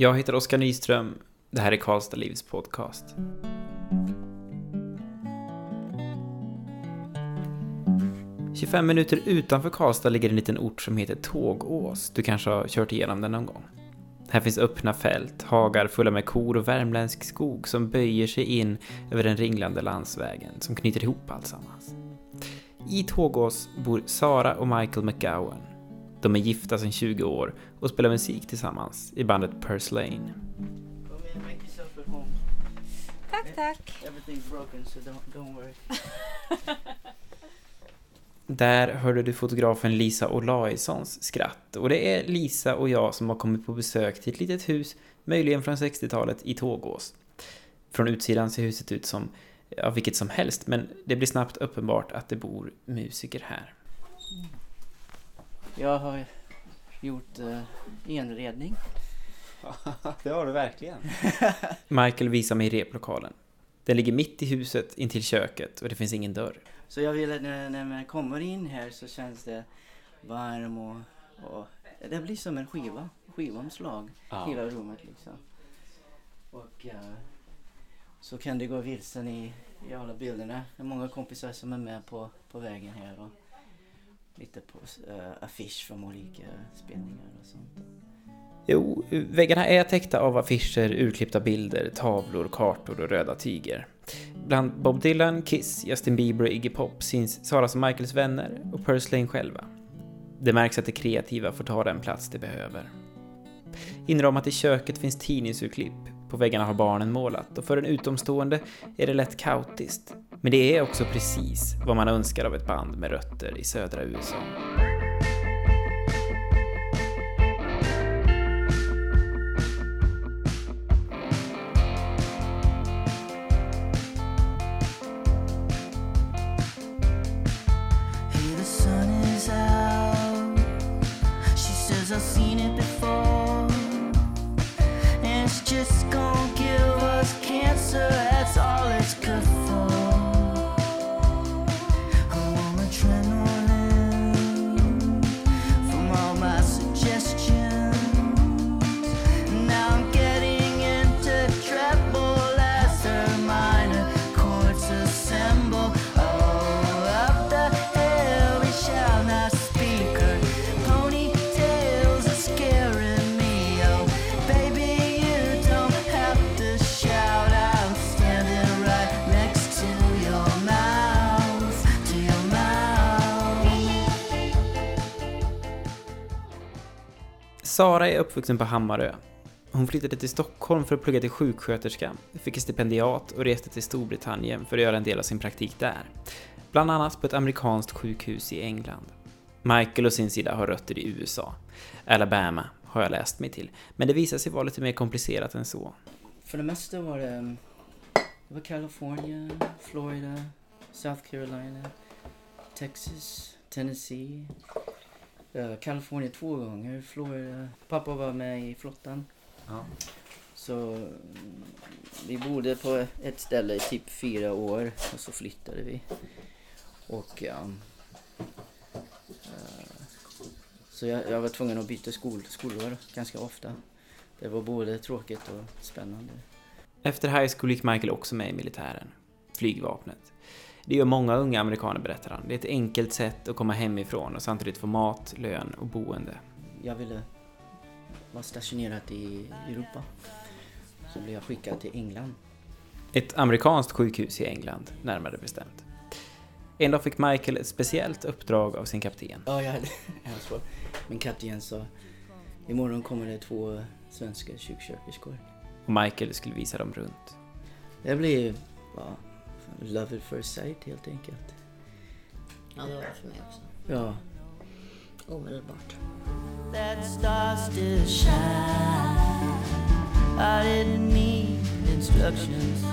Jag heter Oskar Nyström. Det här är Karlstad Livs podcast. –25 minuter utanför Karlstad ligger en liten ort som heter Tågås. Du kanske har kört igenom den någon gång. Här finns öppna fält, hagar fulla med kor och värmländsk skog som böjer sig in över den ringlande landsvägen som knyter ihop alltsammans. I Tågås bor Sara och Michael McGowan. De är gifta sedan 20 år och spelar musik tillsammans i bandet Purslane. Tack, tack. Everything's broken, so don't, don't. Där hörde du fotografen Lisa Olaissons skratt. Och det är Lisa och jag som har kommit på besök till ett litet hus, möjligen från 60-talet, i Tågås. Från utsidan ser huset ut som ja, vilket som helst, men det blir snabbt uppenbart att det bor musiker här. Jag har gjort uh, enredning. det har du verkligen. Michael visar mig replokalen. Den ligger mitt i huset intill köket och det finns ingen dörr. Så jag vill att när, när man kommer in här så känns det varm och, och det blir som en skiva, skivomslag, Ja. hela rummet liksom. Och uh, så kan det gå vilsen i, i alla bilderna. Det är många kompisar som är med på, på vägen här och lite på uh, affisch från olika spelningar och sånt. Jo, väggarna är täckta av affischer, urklippta bilder, tavlor, kartor och röda tyger. Bland Bob Dylan, Kiss, Justin Bieber och Iggy Pop syns Saras och Michaels vänner och Purslane själva. Det märks att det kreativa får ta den plats det behöver. Inramat i köket finns tidningsurklipp. På väggarna har barnen målat och för en utomstående är det lätt kaotiskt. Men det är också precis vad man önskar av ett band med rötter i södra USA. Sara är uppvuxen på Hammarö. Hon flyttade till Stockholm för att plugga till sjuksköterska, fick ett stipendiat och reste till Storbritannien för att göra en del av sin praktik där. Bland annat på ett amerikanskt sjukhus i England. Michael å sin sida har rötter i USA. Alabama har jag läst mig till, men det visar sig vara lite mer komplicerat än så. För det mesta var det, det var California, Florida, South Carolina, Texas, Tennessee. Uh, California två gånger, Florida. Pappa var med i flottan. Så mm, vi bodde på ett ställe i typ fyra år och så flyttade vi. Och um, eh, så jag, jag var tvungen att byta skol, skolor ganska ofta. Det var både tråkigt och spännande. Efter high school gick Michael också med i militären, flygvapnet. Det gör många unga amerikaner, berättar han. Det är ett enkelt sätt att komma hemifrån och samtidigt få mat, lön och boende. Jag ville vara stationerad i Europa. Så blev jag skickad till England. Ett amerikanskt sjukhus i England, närmare bestämt. En dag fick Michael ett speciellt uppdrag av sin kapten. Ja, jag hade ansvar. Min kapten sa imorgon kommer det två svenska sjuksköterskor. Och Michael skulle visa dem runt. Det blev bara love at first sight helt enkelt. Ja, det var det för mig också. Ja, Omedelbart. that star still shine. I didn't need instructions.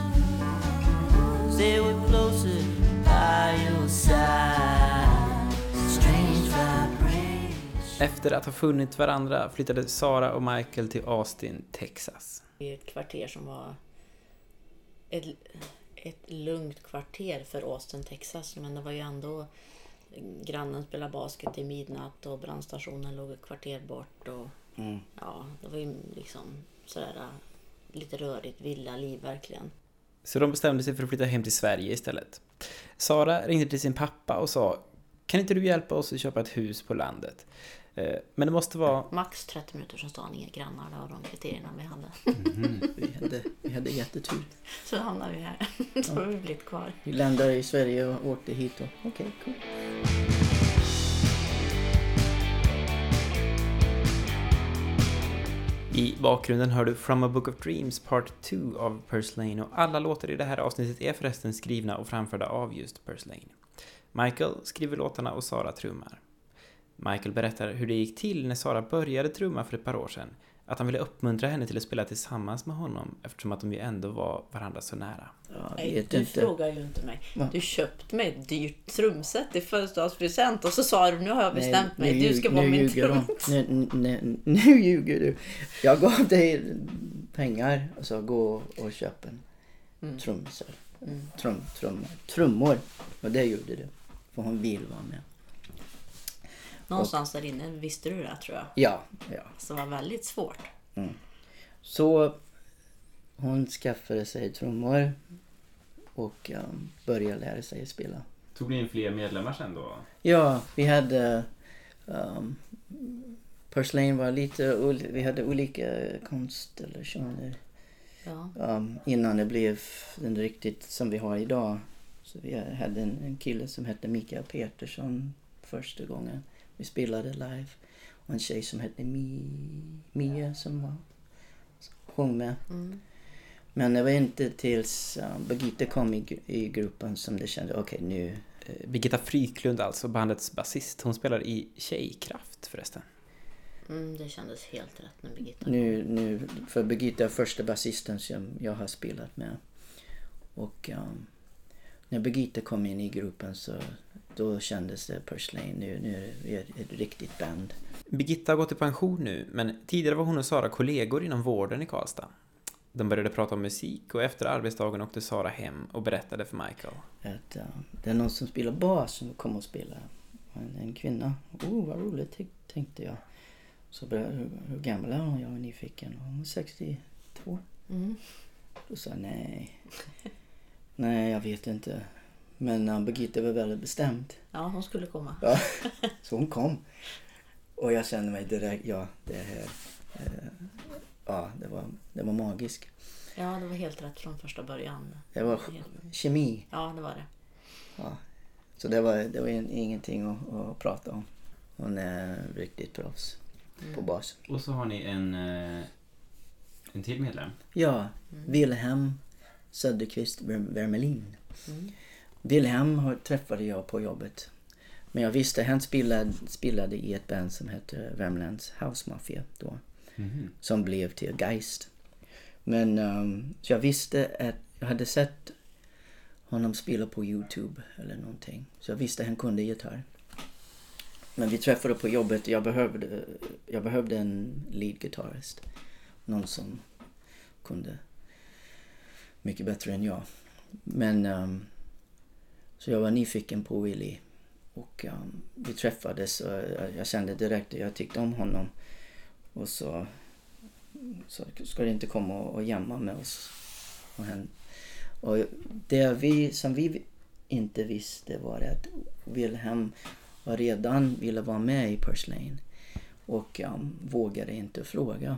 Stay with closer by your side. Strange vibrations. Efter att ha funnit varandra flyttade Sara och Michael till Austin, Texas. I ett kvarter som var ett, ett lugnt kvarter för Austin, Texas. Men det var ju ändå grannen spelade basket i midnatt och brandstationen låg ett kvarter bort. Och Mm. Ja, det var ju liksom sådär lite rörigt villa liv verkligen. Så de bestämde sig för att flytta hem till Sverige istället. Sara ringde till sin pappa och sa Kan inte du hjälpa oss att köpa ett hus på landet? Eh, Men det måste vara... Max 30 minuter från stan, inga grannar. Det var de kriterierna vi hade. Vi, hade, vi hade jättetur. Så hamnade vi här. Så har vi blivit kvar. Vi landade i Sverige och åkte hit och okej, cool. I bakgrunden hör du From a Book of Dreams Part 2 av Purslane och alla låtar i det här avsnittet är förresten skrivna och framförda av just Purslane. Michael skriver låtarna och Sara trummar. Michael berättar hur det gick till när Sara började trumma för ett par år sedan. Att han ville uppmuntra henne till att spela tillsammans med honom eftersom att de ju ändå var varandra så nära. Ja, Nej, du inte. frågar ju inte mig. Va? Du köpte mig ett dyrt trumset i födelsedagspresent och så sa du nu har jag Nej, bestämt mig. nu Du ska vara min ljuger trum. de. Nu, nu, nu ljuger du. Jag gav dig pengar och sa gå och köp en Mm. trumsel. Mm. Trum, trummor. Trummor. Och det gjorde du. För hon vill vara med. Någonstans där inne visste du det tror jag. Ja, ja. Det var väldigt svårt. Så hon skaffade sig trummor och um, började lära sig spela. Tog ni in fler medlemmar sen då? Ja, vi hade... Um, Purslane var lite... Vi hade olika konstellationer Ja. um, innan det blev den riktigt som vi har idag. Så vi hade en, en kille som hette Mikael Petersson första gången vi spelade live. Och en tjej som hette Mi, Mia som var, sjöng med. Mm. Men det var inte tills um, Birgitta kom i, i gruppen som det kände, okej nu, Eh, Birgitta Fryklund, alltså bandets basist. Hon spelar i Tjejkraft förresten. Mm, det kändes helt rätt när Birgitta nu, nu, för Birgitta är första basisten som jag har spelat med. Och um, när Birgitta kom in i gruppen så då kändes det Purslane, nu, nu är vi ett, riktigt band. Birgitta har gått i pension nu, men tidigare var hon och Sara kollegor inom vården i Karlstad. De började prata om musik och efter arbetsdagen åkte Sara hem och berättade för Michael. Att, uh, det är någon som spelar bas som kommer och spela. En, en kvinna. Oh, vad roligt tänkte jag. Så började, hur, hur gammal är hon? Jag var nyfiken. Hon var 62. Mm. Då sa jag nej. Nej, jag vet inte. Men uh, Birgitta var väldigt bestämd. Ja, hon skulle komma. Ja, så hon kom. Och jag kände mig direkt, ja, det här. eh, ja, det var, det var magiskt. Ja, det var helt rätt från första början. Det var kemi. Ja, det var det. Ja. Så det var, det var in- ingenting att, att prata om. Hon är riktigt proffs på bas. Och så har ni en, eh, en till medlem. Ja, Wilhelm Söderqvist Wermelin. Mm. Wilhelm träffade jag på jobbet. Men jag visste, han spelade, spelade i ett band som hette Värmlands House Mafia då. Som blev till Geist. Men um, så jag visste att jag hade sett honom spela på Youtube eller någonting. Så jag visste att han kunde gitarr. Men vi träffade på jobbet. Jag behövde, jag behövde en lead guitarist. Någon som kunde mycket bättre än jag. Men um, så jag var nyfiken på Willy. Och um, vi träffades och jag, jag kände direkt att jag tyckte om honom. Och så, så ska det inte komma och, och jamma med oss. Och, han, och det vi, som vi inte visste var att Wilhelm var redan ville vara med i Purslane. Och um, vågade inte fråga.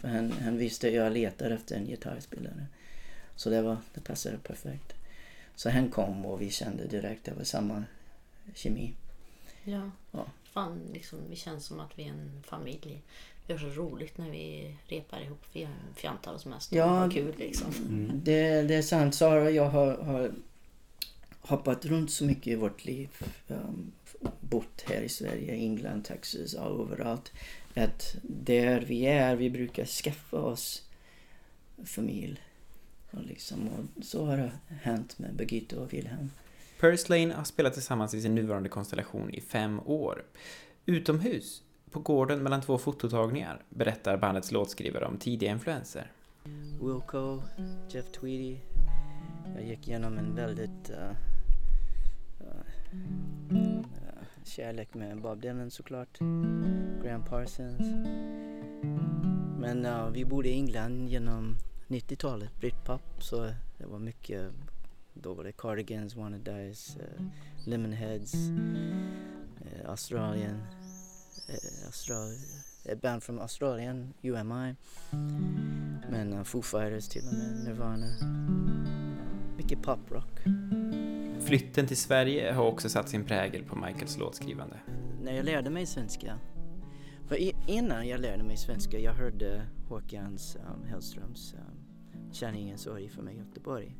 För han, han visste att jag letar efter en gitarrspelare. Så det, var, det passade perfekt. Så han kom och vi kände direkt att det var samma kemi. Ja. Ja. Fan, liksom, vi känns som att vi är en familj. Vi har så roligt när vi repar ihop. Vi fjantar oss mest. Ja. Ja. Vad kul liksom. Det, det är sant. Sara och jag har, har hoppat runt så mycket i vårt liv. Um, bott här i Sverige, England, Texas, all överallt. Att där vi är, vi brukar skaffa oss familj. Och, liksom, och så har det hänt med Birgitta och Wilhelm. Purslane har spelat tillsammans i sin nuvarande konstellation i fem år. Utomhus, på gården mellan två fototagningar, berättar bandets låtskrivare om tidiga influenser. Wilco, Jeff Tweedy. Jag gick igenom en väldigt uh, uh, kärlek med Bob Dylan såklart. Graham Parsons. Men uh, vi bodde i England genom 90-talet, Britpop, så det var mycket, då var det Cardigans, Wanna Dies, uh, Lemonheads, uh, Australien, uh, Austral ett band från Australien, UMI. Men uh, Foo Fighters till och med, Nirvana. Mycket poprock. Flytten till Sverige har också satt sin prägel på Michaels låtskrivande. När jag lärde mig svenska, för innan jag lärde mig svenska, jag hörde Håkans um, Hellströms um, Känn ingen sorg för mig Göteborg.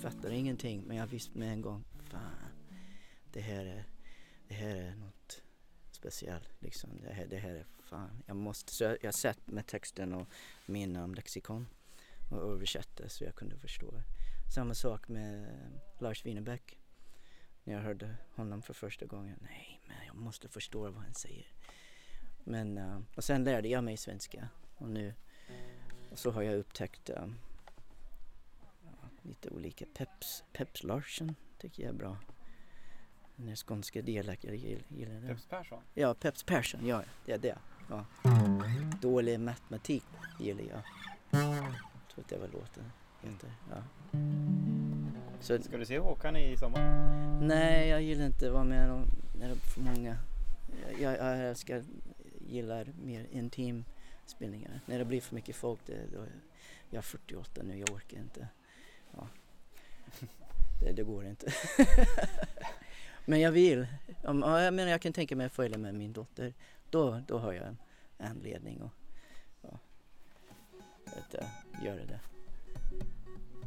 Fattar ingenting, men jag visste med en gång, fan, det här är, det här är något speciellt liksom. Det här, det här är fan, jag måste, så jag, jag satt med texten och min um, lexikon och översatte så jag kunde förstå. Samma sak med eh, Lars Winnerbäck. När jag hörde honom för första gången. Nej, men jag måste förstå vad han säger. Men, uh, och sen lärde jag mig svenska. Och nu och så har jag upptäckt um, lite olika. Peps, Peps Larsson tycker jag är bra. Den där skånska dialekten, jag gillar, den. Peps Persson? Ja, Peps Persson, ja det är det. Ja. Dålig matematik gillar jag. Jag tror att det var låten heter. Ja. Så, Ska du se Håkan i sommar? nej, jag gillar inte att vara med och- när det är för många. Jag, jag älskar, gillar mer intim spelningar. När det blir för mycket folk, det, då, jag är 48 nu, jag orkar inte. Det, det går inte. Men jag vill. Om, ja, jag menar jag kan tänka mig att följa med min dotter. Då, då har jag en anledning att, ja, att äh, göra det.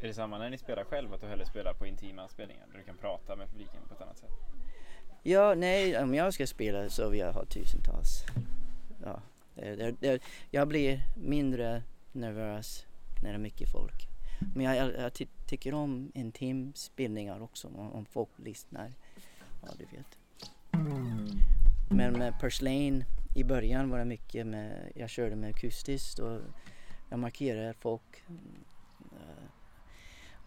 Är det samma när ni spelar själv, att du hellre spelar på intima spelningar där du kan prata med publiken på ett annat sätt? Ja, nej, om jag ska spela så vill jag ha tusentals. Ja, det, det, det, jag blir mindre nervös när det är mycket folk. Men jag, jag, jag ty, tycker om intimspelningar också, om, om folk lyssnar. Ja, du vet. Men med Purslane i början var det mycket med, jag körde med akustiskt och jag markerade folk eh,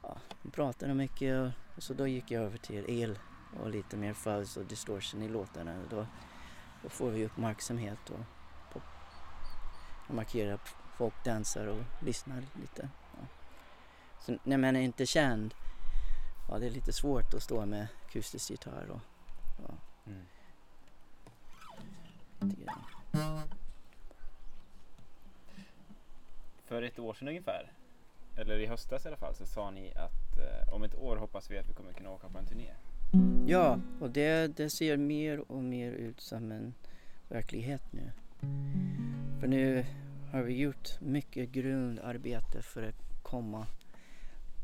ja, de pratade mycket och, så då gick jag över till el och lite mer fuzz och distortion i låtarna. Då, då får vi uppmärksamhet och pop. Jag markerar att folk dansar och lyssnar lite. Så när man är inte känd, ja det är lite svårt att stå med akustisk gitarr och ja, Mm. För ett år sedan ungefär, eller i höstas i alla fall, så sa ni att eh, om ett år hoppas vi att vi kommer kunna åka på en turné. Ja, och det, det ser mer och mer ut som en verklighet nu. För nu har vi gjort mycket grundarbete för att komma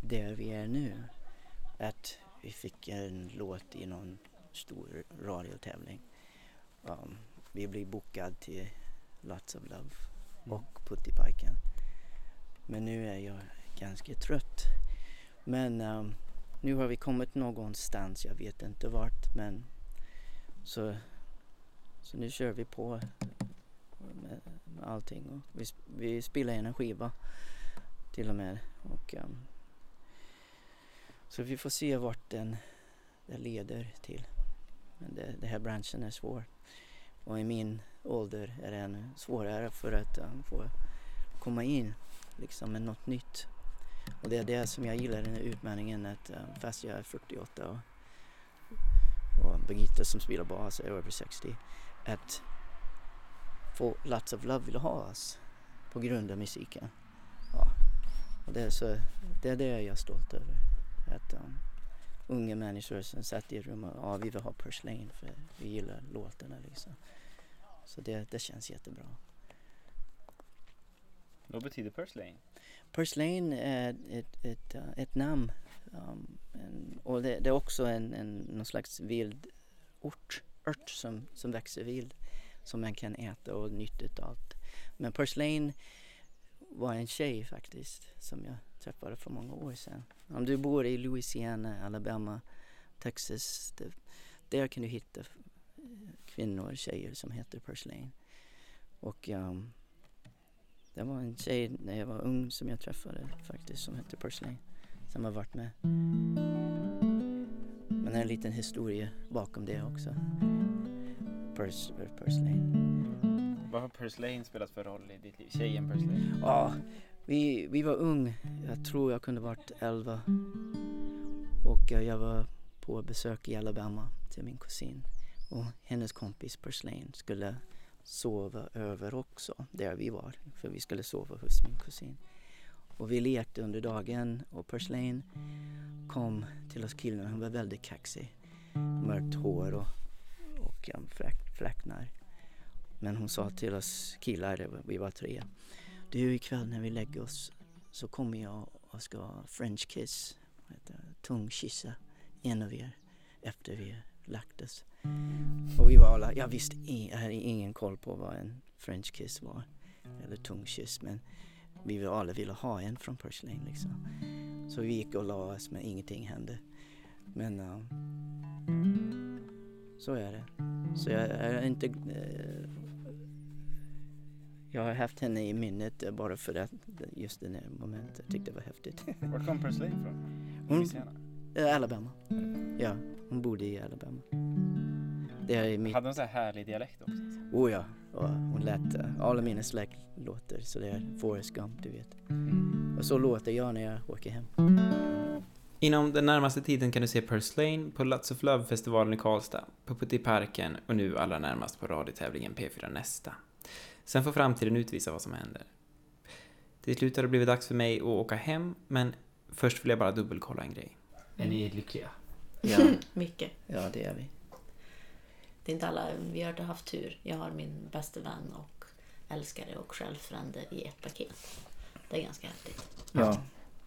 där vi är nu. Att vi fick en låt i någon stor radiotävling. Um, vi blev bokad till Lots of Love och Puttipajken. Men nu är jag ganska trött. Men um, nu har vi kommit någonstans, jag vet inte vart men så, så nu kör vi på med, med allting och vi, vi spelar in en skiva till och med och ehm, så vi får se vart den, den leder till. Men det, det här branschen är svår och i min ålder är det ännu svårare för att um, få komma in liksom med något nytt. Och det är det som jag gillar i den här utmaningen att um, fast jag är 48 och, och Birgitta som spelar bas är över 60 att få Lots of Love vill ha oss på grund av musiken. Ja. Och det, är så, det är det jag är stolt över. Att um, unga människor som satt i rum och ja, vi vill ha Purslane för vi gillar låtarna liksom. Så det, det känns jättebra. Vad betyder Purslane? Purslane är ett, ett, uh, ett namn um, en, och det, det är också en, en, någon slags vild ort, ört som, som växer vild som man kan äta och nyttja allt. Men Purslane var en tjej faktiskt som jag träffade för många år sedan. Om du bor i Louisiana, Alabama, Texas, det, där kan du hitta kvinnor kvinnor, tjejer som heter Purslane. Och um, det var en tjej när jag var ung som jag träffade faktiskt som hette Purslane. Som har varit med. Men det är en liten historia bakom det också. Purslane. Eh, Purs vad har Purse Lane spelat för roll i ditt liv? Tjejen Purse Lane? Ja, vi, vi var ung. Jag tror jag kunde varit 11. Och jag var på besök i Alabama till min kusin. Och hennes kompis Purs Lane skulle sova över också där vi var. För vi skulle sova hos min kusin. Och vi lekte under dagen och Purs Lane kom till oss killarna. Hon var väldigt kaxig. Mörkt hår och, och fläck, fläcknar. Men hon sa till oss killar, vi var tre. Du ikväll när vi lägger oss så kommer jag och ska French kiss, tungkyssa en av er efter vi lagt oss. Och vi var alla, jag visste jag hade ingen koll på vad en French kiss var. Eller tungkyss men vi ville alla ville ha en från Purslane liksom. Så vi gick och la oss men ingenting hände. Men uh, så är det. Så jag är inte eh, jag har haft henne i minnet eh, bara för att just det här momentet. Jag tyckte det var häftigt. Vart kom Lane ifrån? Hon, eh, Alabama. Ja, hon bodde i Alabama. Det är i mitt... Hade hon så här härlig dialekt också? Oh ja, och hon lät uh, alla mina släktlåtar så det är Forrest Gump, du vet. Och så låter jag när jag åker hem. Inom den närmaste tiden kan du se Purse Lane på Lots of Love-festivalen i Karlstad, på Puttiparken och nu allra närmast på radiotävlingen P4 Nästa. Sen får framtiden utvisa vad som händer. Till slut har det blivit dags för mig att åka hem, men först vill jag bara dubbelkolla en grej. Är ni lyckliga? Ja, Mycket. ja det är vi. Det är inte alla, vi har haft tur. Jag har min bästa vän och älskare och självfrände i ett paket. Det är ganska häftigt. Ja,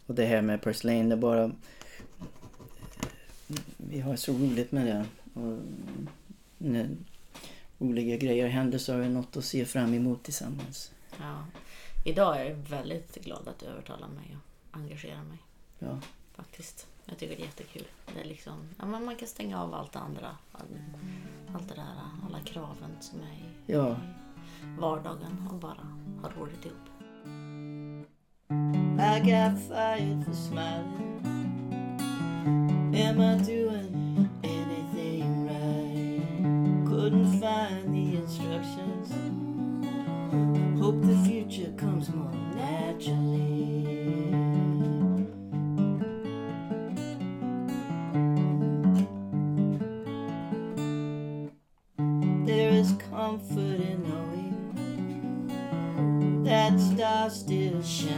och det här med Purslane, det är bara... Vi har så roligt med det. Och roliga grejer händer så har vi något att se fram emot tillsammans. Ja. Idag är jag väldigt glad att du övertalar mig och engagerar mig. Ja, Faktiskt. Jag tycker det är jättekul. Det är liksom, ja, men man kan stänga av allt det andra. All, allt det där, alla kraven som är i, ja. i vardagen och bara ha roligt ihop. I got fired for smiling. Am I doing instructions. Hope the future comes more naturally. There is comfort in knowing that stars still shine.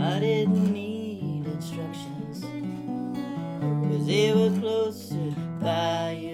I didn't need instructions, cause they were closer by your